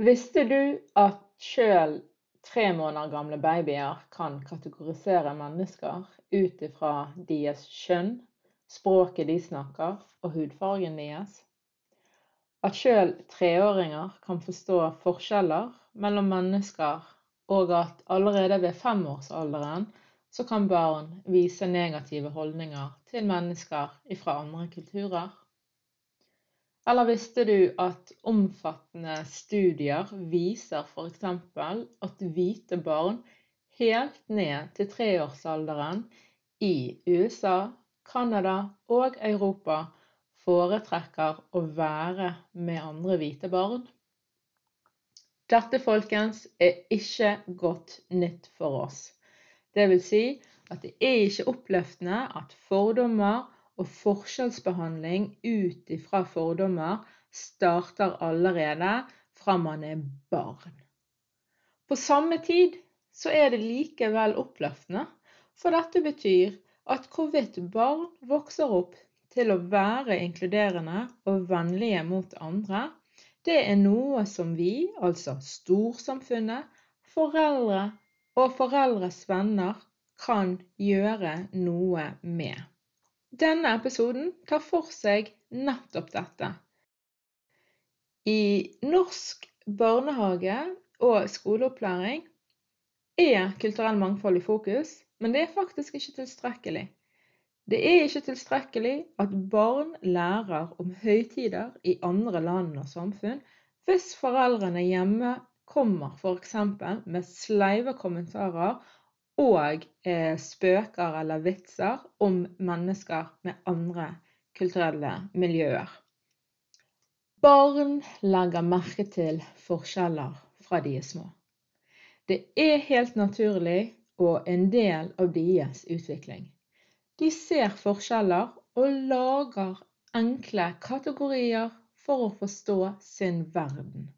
Visste du at sjøl tre måneder gamle babyer kan kategorisere mennesker ut ifra deres kjønn, språket de snakker og hudfargen deres? At sjøl treåringer kan forstå forskjeller mellom mennesker, og at allerede ved femårsalderen så kan barn vise negative holdninger til mennesker fra andre kulturer? Eller visste du at omfattende studier viser f.eks. at hvite barn helt ned til treårsalderen i USA, Canada og Europa foretrekker å være med andre hvite barn? Dette, folkens, er ikke godt nytt for oss. Det vil si at det er ikke oppløftende at fordommer og forskjellsbehandling ut ifra fordommer starter allerede fra man er barn. På samme tid så er det likevel oppløftende, for dette betyr at hvorvidt barn vokser opp til å være inkluderende og vennlige mot andre, det er noe som vi, altså storsamfunnet, foreldre og foreldres venner, kan gjøre noe med. Denne episoden tar for seg nettopp dette. I norsk barnehage og skoleopplæring er kulturell mangfold i fokus, men det er faktisk ikke tilstrekkelig. Det er ikke tilstrekkelig at barn lærer om høytider i andre land og samfunn hvis foreldrene hjemme kommer f.eks. med sleive kommentarer og eh, spøker eller vitser om mennesker med andre kulturelle miljøer. Barn legger merke til forskjeller fra de er små. Det er helt naturlig og en del av deres utvikling. De ser forskjeller og lager enkle kategorier for å forstå sin verden.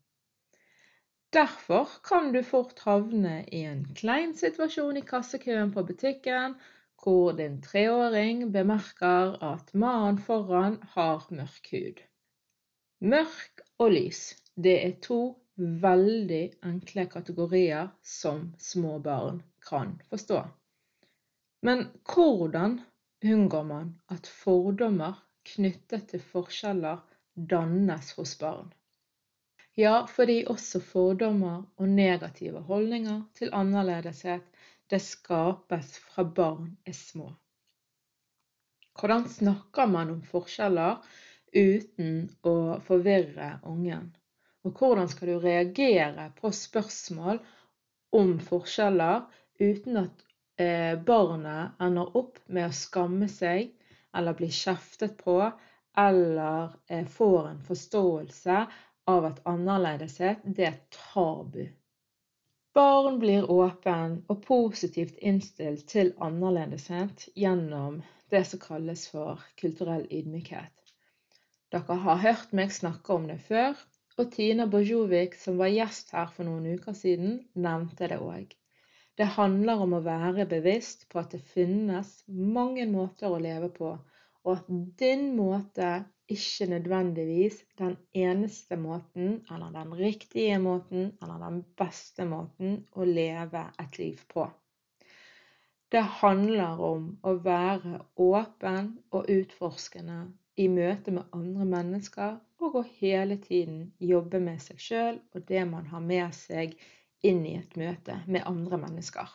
Derfor kan du fort havne i en klein situasjon i kassekøen på butikken, hvor din treåring bemerker at mannen foran har mørk hud. Mørk og lys, det er to veldig enkle kategorier som små barn kan forstå. Men hvordan unngår man at fordommer knyttet til forskjeller dannes hos barn? Ja, fordi også fordommer og negative holdninger til annerledeshet det skapes fra barn er små. Hvordan snakker man om forskjeller uten å forvirre ungen? Og hvordan skal du reagere på spørsmål om forskjeller uten at eh, barnet ender opp med å skamme seg eller bli kjeftet på eller eh, får en forståelse av at annerledeshet, det er tabu. Barn blir åpen og positivt innstilt til annerledeshet gjennom det som kalles for kulturell ydmykhet. Dere har hørt meg snakke om det før, og Tina Bojovic, som var gjest her for noen uker siden, nevnte det òg. Det handler om å være bevisst på at det finnes mange måter å leve på, og at din måte ikke nødvendigvis den eneste måten, eller den riktige måten, eller den beste måten å leve et liv på. Det handler om å være åpen og utforskende i møte med andre mennesker og å hele tiden jobbe med seg sjøl og det man har med seg inn i et møte med andre mennesker.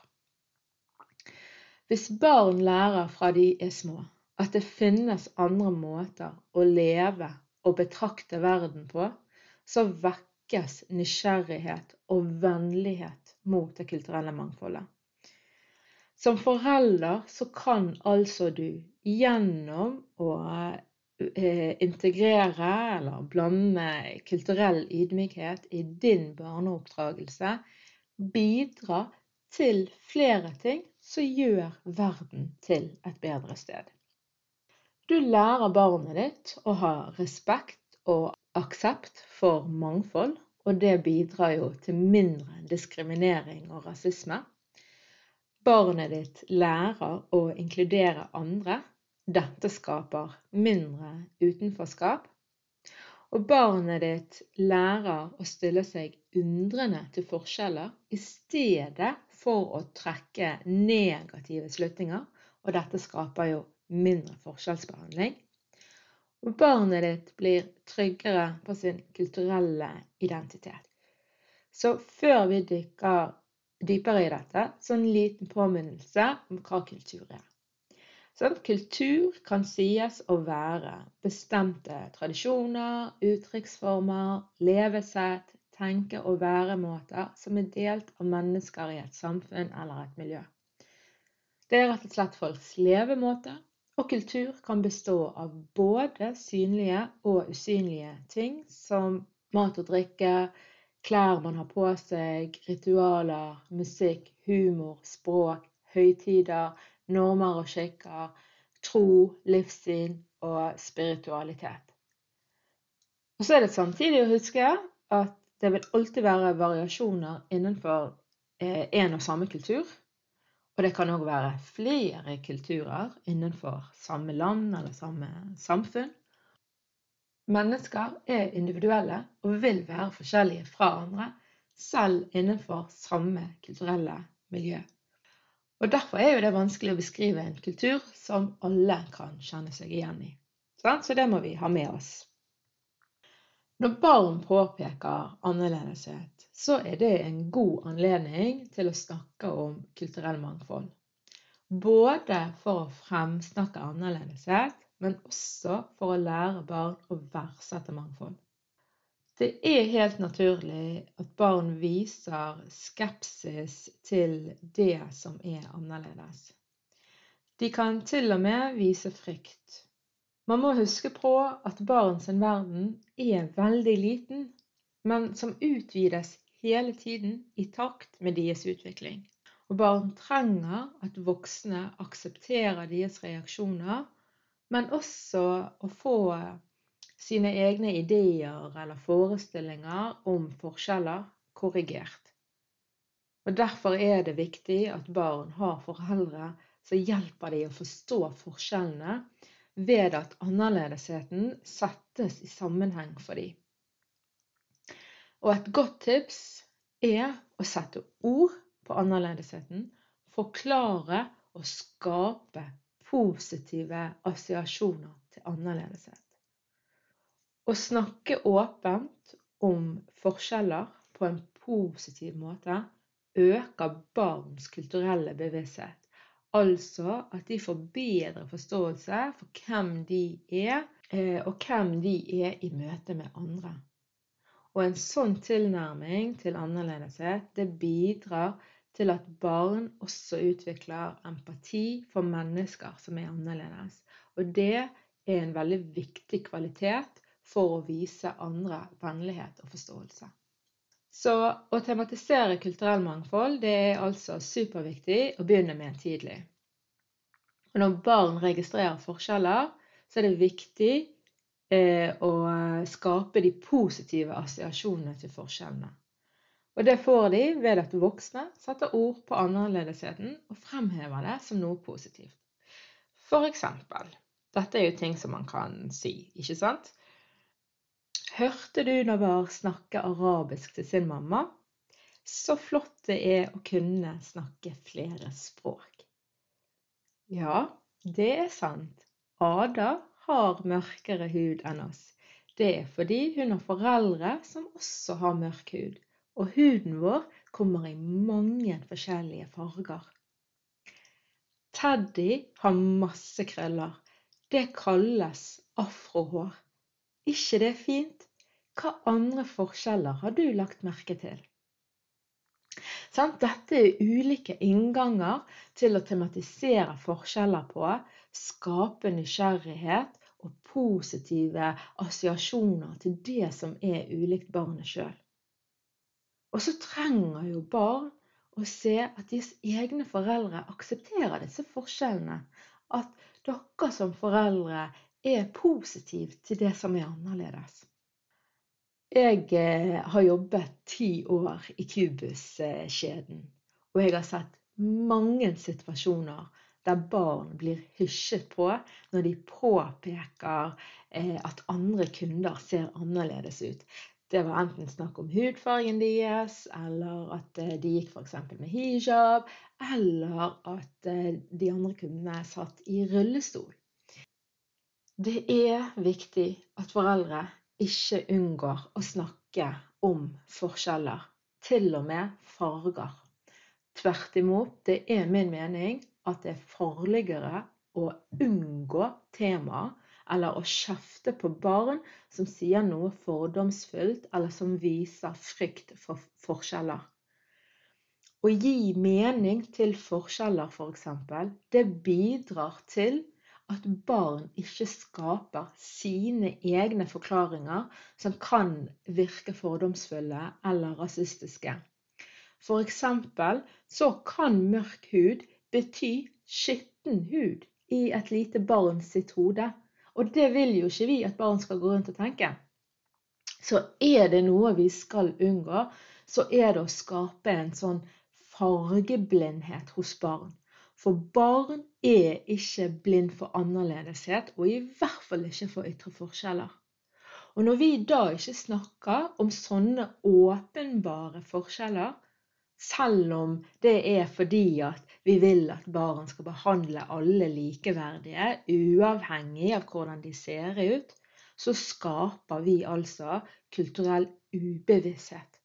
Hvis barn lærer fra de er små at det finnes andre måter å leve og betrakte verden på, så vekkes nysgjerrighet og vennlighet mot det kulturelle mangfoldet. Som forelder så kan altså du gjennom å eh, integrere eller blande kulturell ydmykhet i din barneoppdragelse bidra til flere ting som gjør verden til et bedre sted. Du lærer barnet ditt å ha respekt og aksept for mangfold, og det bidrar jo til mindre diskriminering og rasisme. Barnet ditt lærer å inkludere andre. Dette skaper mindre utenforskap. Og barnet ditt lærer å stille seg undrende til forskjeller i stedet for å trekke negative slutninger. Og dette skaper jo mindre forskjellsbehandling. Og barnet ditt blir tryggere på sin kulturelle identitet. Så før vi dykker dypere i dette, så en liten påminnelse om hva kultur er. Sånn, kultur kan sies å være bestemte tradisjoner, uttrykksformer, levesett, tenke- og væremåter som er delt av mennesker i et samfunn eller et miljø. Det er rett og slett folks levemåte, og kultur kan bestå av både synlige og usynlige ting som mat og drikke, klær man har på seg, ritualer, musikk, humor, språk, høytider, normer og skikker, tro, livssyn og spiritualitet. Og så er det samtidig å huske at det vil alltid være variasjoner innenfor én eh, og samme kultur. Og det kan òg være flere kulturer innenfor samme land eller samme samfunn. Mennesker er individuelle og vil være forskjellige fra andre, selv innenfor samme kulturelle miljø. Og Derfor er jo det vanskelig å beskrive en kultur som alle kan kjenne seg igjen i. Så det må vi ha med oss. Når barn påpeker annerledeshet, så er det en god anledning til å snakke om kulturell mangfold. Både for å fremsnakke annerledeshet, men også for å lære barn å verdsette mangfold. Det er helt naturlig at barn viser skepsis til det som er annerledes. De kan til og med vise frykt. Man må huske på at barns verden er veldig liten, men som utvides hele tiden i takt med deres utvikling. Og barn trenger at voksne aksepterer deres reaksjoner, men også å få sine egne ideer eller forestillinger om forskjeller korrigert. Og Derfor er det viktig at barn har foreldre som hjelper dem å forstå forskjellene ved at annerledesheten settes i sammenheng for dem. Og et godt tips er å sette ord på annerledesheten, forklare og skape positive assosiasjoner til annerledeshet. Å snakke åpent om forskjeller på en positiv måte øker barns kulturelle bevissthet. Altså at de får bedre forståelse for hvem de er, eh, og hvem de er i møte med andre. Og en sånn tilnærming til annerledeshet det bidrar til at barn også utvikler empati for mennesker som er annerledes. Og det er en veldig viktig kvalitet for å vise andre vennlighet og forståelse. Så å tematisere kulturell mangfold det er altså superviktig å begynne med tidlig. Og når barn registrerer forskjeller, så er det viktig eh, å skape de positive assosiasjonene til forskjellene. Og det får de ved at voksne setter ord på annerledesheten og fremhever det som noe positivt. For eksempel Dette er jo ting som man kan si, ikke sant? Hørte du Navar snakke arabisk til sin mamma? Så flott det er å kunne snakke flere språk. Ja, det er sant. Ada har mørkere hud enn oss. det er fordi hun har foreldre som også har mørk hud. Og huden vår kommer i mange forskjellige farger. Teddy har masse krøller. Det kalles afrohår. ikke det er fint? Hva andre forskjeller har du lagt merke til? Dette er ulike innganger til å tematisere forskjeller på, skape nysgjerrighet og positive assosiasjoner til det som er ulikt barnet sjøl. Og så trenger jo barn å se at deres egne foreldre aksepterer disse forskjellene. At dere som foreldre er positive til det som er annerledes. Jeg eh, har jobbet ti år i Cubus-kjeden, og jeg har sett mange situasjoner der barn blir hysjet på når de påpeker eh, at andre kunder ser annerledes ut. Det var enten snakk om hudfargen deres, eller at eh, de gikk f.eks. med hijab, eller at de andre kundene satt i rullestol. Det er viktig at foreldre ikke unngår å snakke om forskjeller, til og med farger. Tvert imot, det er min mening at det er farligere å unngå temaet eller å kjefte på barn som sier noe fordomsfullt, eller som viser frykt for forskjeller. Å gi mening til forskjeller, f.eks., for eksempel, det bidrar til at barn ikke skaper sine egne forklaringer som kan virke fordomsfulle eller rasistiske. For eksempel så kan mørk hud bety skitten hud i et lite barn sitt hode. Og det vil jo ikke vi at barn skal gå rundt og tenke. Så er det noe vi skal unngå, så er det å skape en sånn fargeblindhet hos barn. For barn er ikke blind for annerledeshet, og i hvert fall ikke for ytre forskjeller. Og når vi da ikke snakker om sånne åpenbare forskjeller, selv om det er fordi at vi vil at barn skal behandle alle likeverdige, uavhengig av hvordan de ser ut, så skaper vi altså kulturell ubevissthet.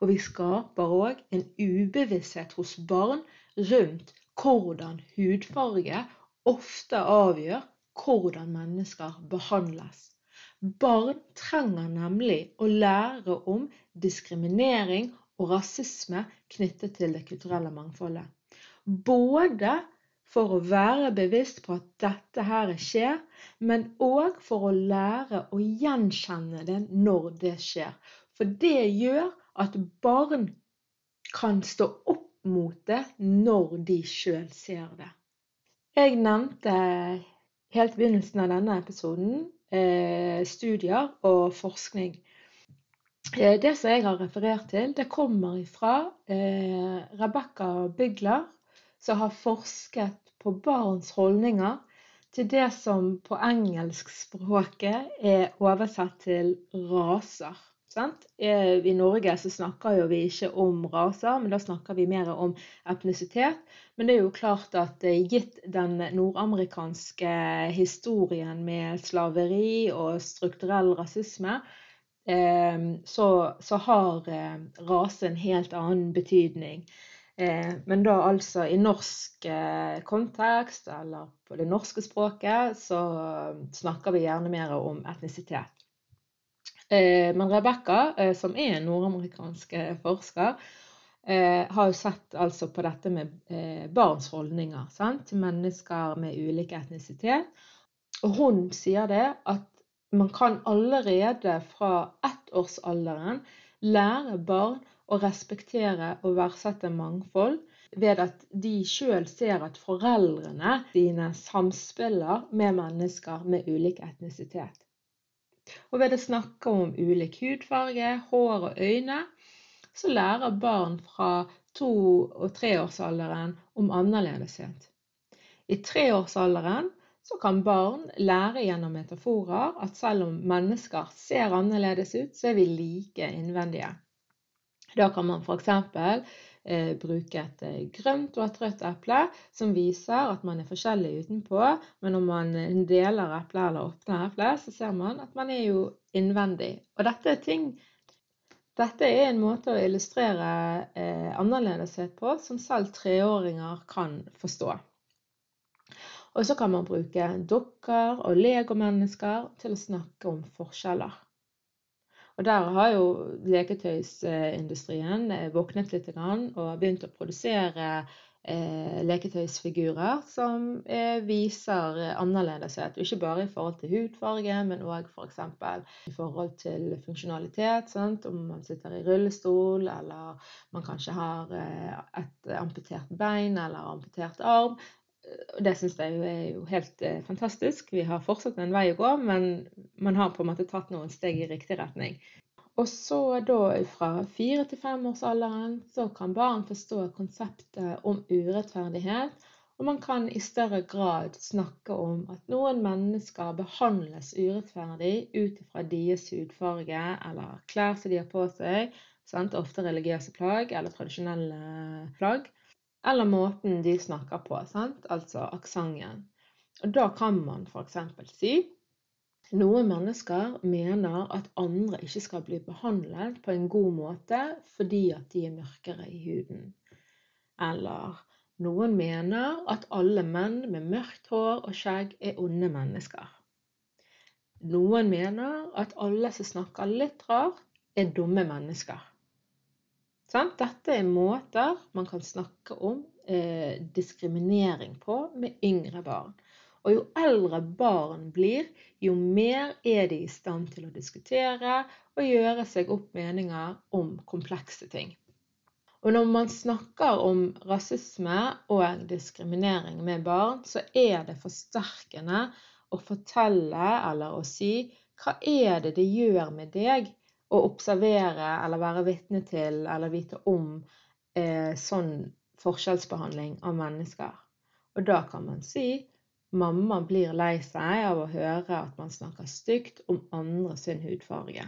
Og vi skaper òg en ubevissthet hos barn rundt hvordan hudfarge ofte avgjør hvordan mennesker behandles. Barn trenger nemlig å lære om diskriminering og rasisme knyttet til det kulturelle mangfoldet. Både for å være bevisst på at dette her skjer, men òg for å lære å gjenkjenne det når det skjer. For det gjør at barn kan stå opp mot det når de sjøl ser det. Jeg nevnte helt i begynnelsen av denne episoden eh, studier og forskning. Eh, det som jeg har referert til, det kommer fra eh, Rebekka Bygler, som har forsket på barns holdninger til det som på engelskspråket er oversatt til raser. I Norge så snakker vi ikke om raser, men da snakker vi mer om etnisitet. Men det er jo klart at eh, gitt den nordamerikanske historien med slaveri og strukturell rasisme, eh, så, så har eh, rase en helt annen betydning. Men da altså i norsk kontekst, eller på det norske språket, så snakker vi gjerne mer om etnisitet. Eh, men Rebekka, eh, som er en nordamerikansk eh, forsker, har jo sett altså på dette med barns holdninger sant? til mennesker med ulik etnisitet. Og hun sier det at man kan allerede fra ettårsalderen lære barn å respektere og verdsette mangfold ved at de sjøl ser at foreldrene dine samspiller med mennesker med ulik etnisitet. Og ved å snakke om ulik hudfarge, hår og øyne, så lærer barn fra to- og treårsalderen om annerledeshet. I treårsalderen så kan barn lære gjennom metaforer at selv om mennesker ser annerledes ut, så er vi like innvendige. Da kan man f.eks. Eh, bruke et eh, grønt og et rødt eple, som viser at man er forskjellig utenpå. Men når man deler eplet eller åpner eplet, så ser man at man er jo innvendig. Og dette er ting dette er en måte å illustrere eh, annerledeshet på som selv treåringer kan forstå. Og så kan man bruke dukker og legomennesker til å snakke om forskjeller. Og der har jo leketøysindustrien eh, våknet litt og begynt å produsere eh, leketøysfigurer som eh, viser annerledeshet. Ikke bare i forhold til hudfarge, men òg f.eks. I forhold til funksjonalitet. Sant? Om man sitter i rullestol, eller man kanskje har et amputert bein eller amputert arm. Det syns jeg er jo helt fantastisk. Vi har fortsatt en vei å gå, men man har på en måte tatt noen steg i riktig retning. Og så da fra fire til femårsalderen så kan barn forstå konseptet om urettferdighet. Og man kan i større grad snakke om at noen mennesker behandles urettferdig ut ifra deres hudfarge eller klær som de har på seg, sant? ofte religiøse plagg eller tradisjonelle plagg, eller måten de snakker på, sant? altså aksenten. Og da kan man f.eks. si noen mennesker mener at andre ikke skal bli behandlet på en god måte fordi at de er mørkere i huden. Eller noen mener at alle menn med mørkt hår og skjegg er onde mennesker. Noen mener at alle som snakker litt rart, er dumme mennesker. Dette er måter man kan snakke om eh, diskriminering på med yngre barn. Og jo eldre barn blir, jo mer er de i stand til å diskutere og gjøre seg opp meninger om komplekse ting. Og når man snakker om rasisme og diskriminering med barn, så er det forsterkende å fortelle eller å si hva er det det gjør med deg å observere eller være vitne til eller vite om eh, sånn forskjellsbehandling av mennesker. Og da kan man si Mamma blir lei seg av å høre at man snakker stygt om andre sin hudfarge.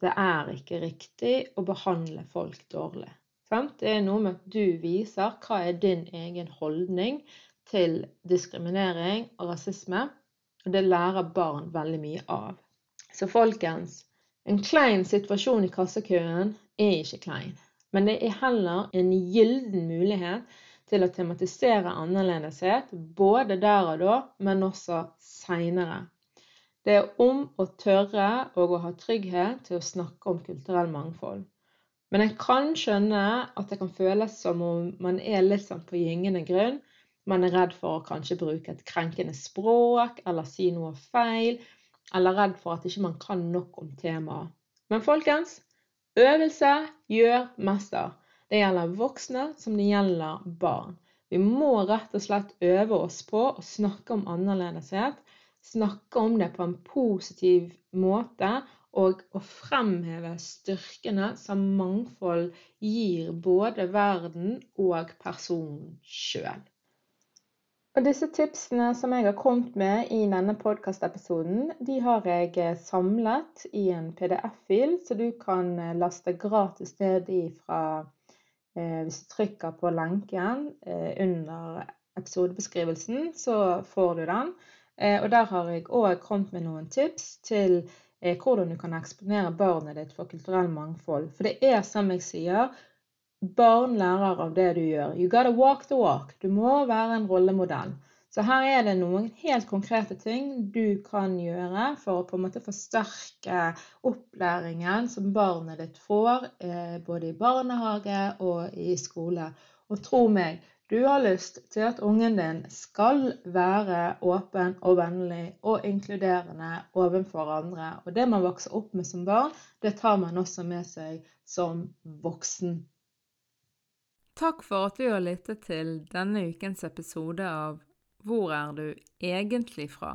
Det er ikke riktig å behandle folk dårlig. Det er noe med at du viser hva er din egen holdning til diskriminering og rasisme. Og det lærer barn veldig mye av. Så folkens, en klein situasjon i kassekøen er ikke klein. Men det er heller en gylden mulighet til å tematisere annerledeshet, både der og da, men også seinere. Det er om å tørre og å ha trygghet til å snakke om kulturell mangfold. Men en kan skjønne at det kan føles som om man er litt sånn på gyngende grunn. Man er redd for å kanskje bruke et krenkende språk eller si noe feil, eller redd for at ikke man kan nok om temaet. Men folkens, øvelse gjør mester. Det gjelder voksne som det gjelder barn. Vi må rett og slett øve oss på å snakke om annerledeshet. Snakke om det på en positiv måte og å fremheve styrkene som mangfold gir både verden og personen sjøl. Og disse tipsene som jeg har kommet med i denne podkastepisoden, de har jeg samlet i en PDF-fil, så du kan laste gratis ned ifra Eh, hvis du trykker på lenken eh, under episodebeskrivelsen, så får du den. Eh, og der har jeg òg kommet med noen tips til hvordan du kan eksponere barnet ditt for kulturell mangfold. For det er, som jeg sier, barn lærer av det du gjør. You gotta walk the walk. Du må være en rollemodell. Så her er det noen helt konkrete ting du kan gjøre for å på en måte forsterke opplæringen som barnet ditt får, eh, både i barnehage og i skole. Og tro meg, du har lyst til at ungen din skal være åpen og vennlig og inkluderende overfor andre. Og det man vokser opp med som barn, det tar man også med seg som voksen. Takk for at du har lyttet til denne ukens episode av hvor er du egentlig fra?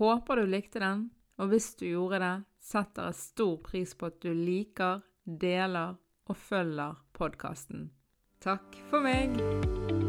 Håper du likte den, og hvis du gjorde det, setter jeg stor pris på at du liker, deler og følger podkasten. Takk for meg!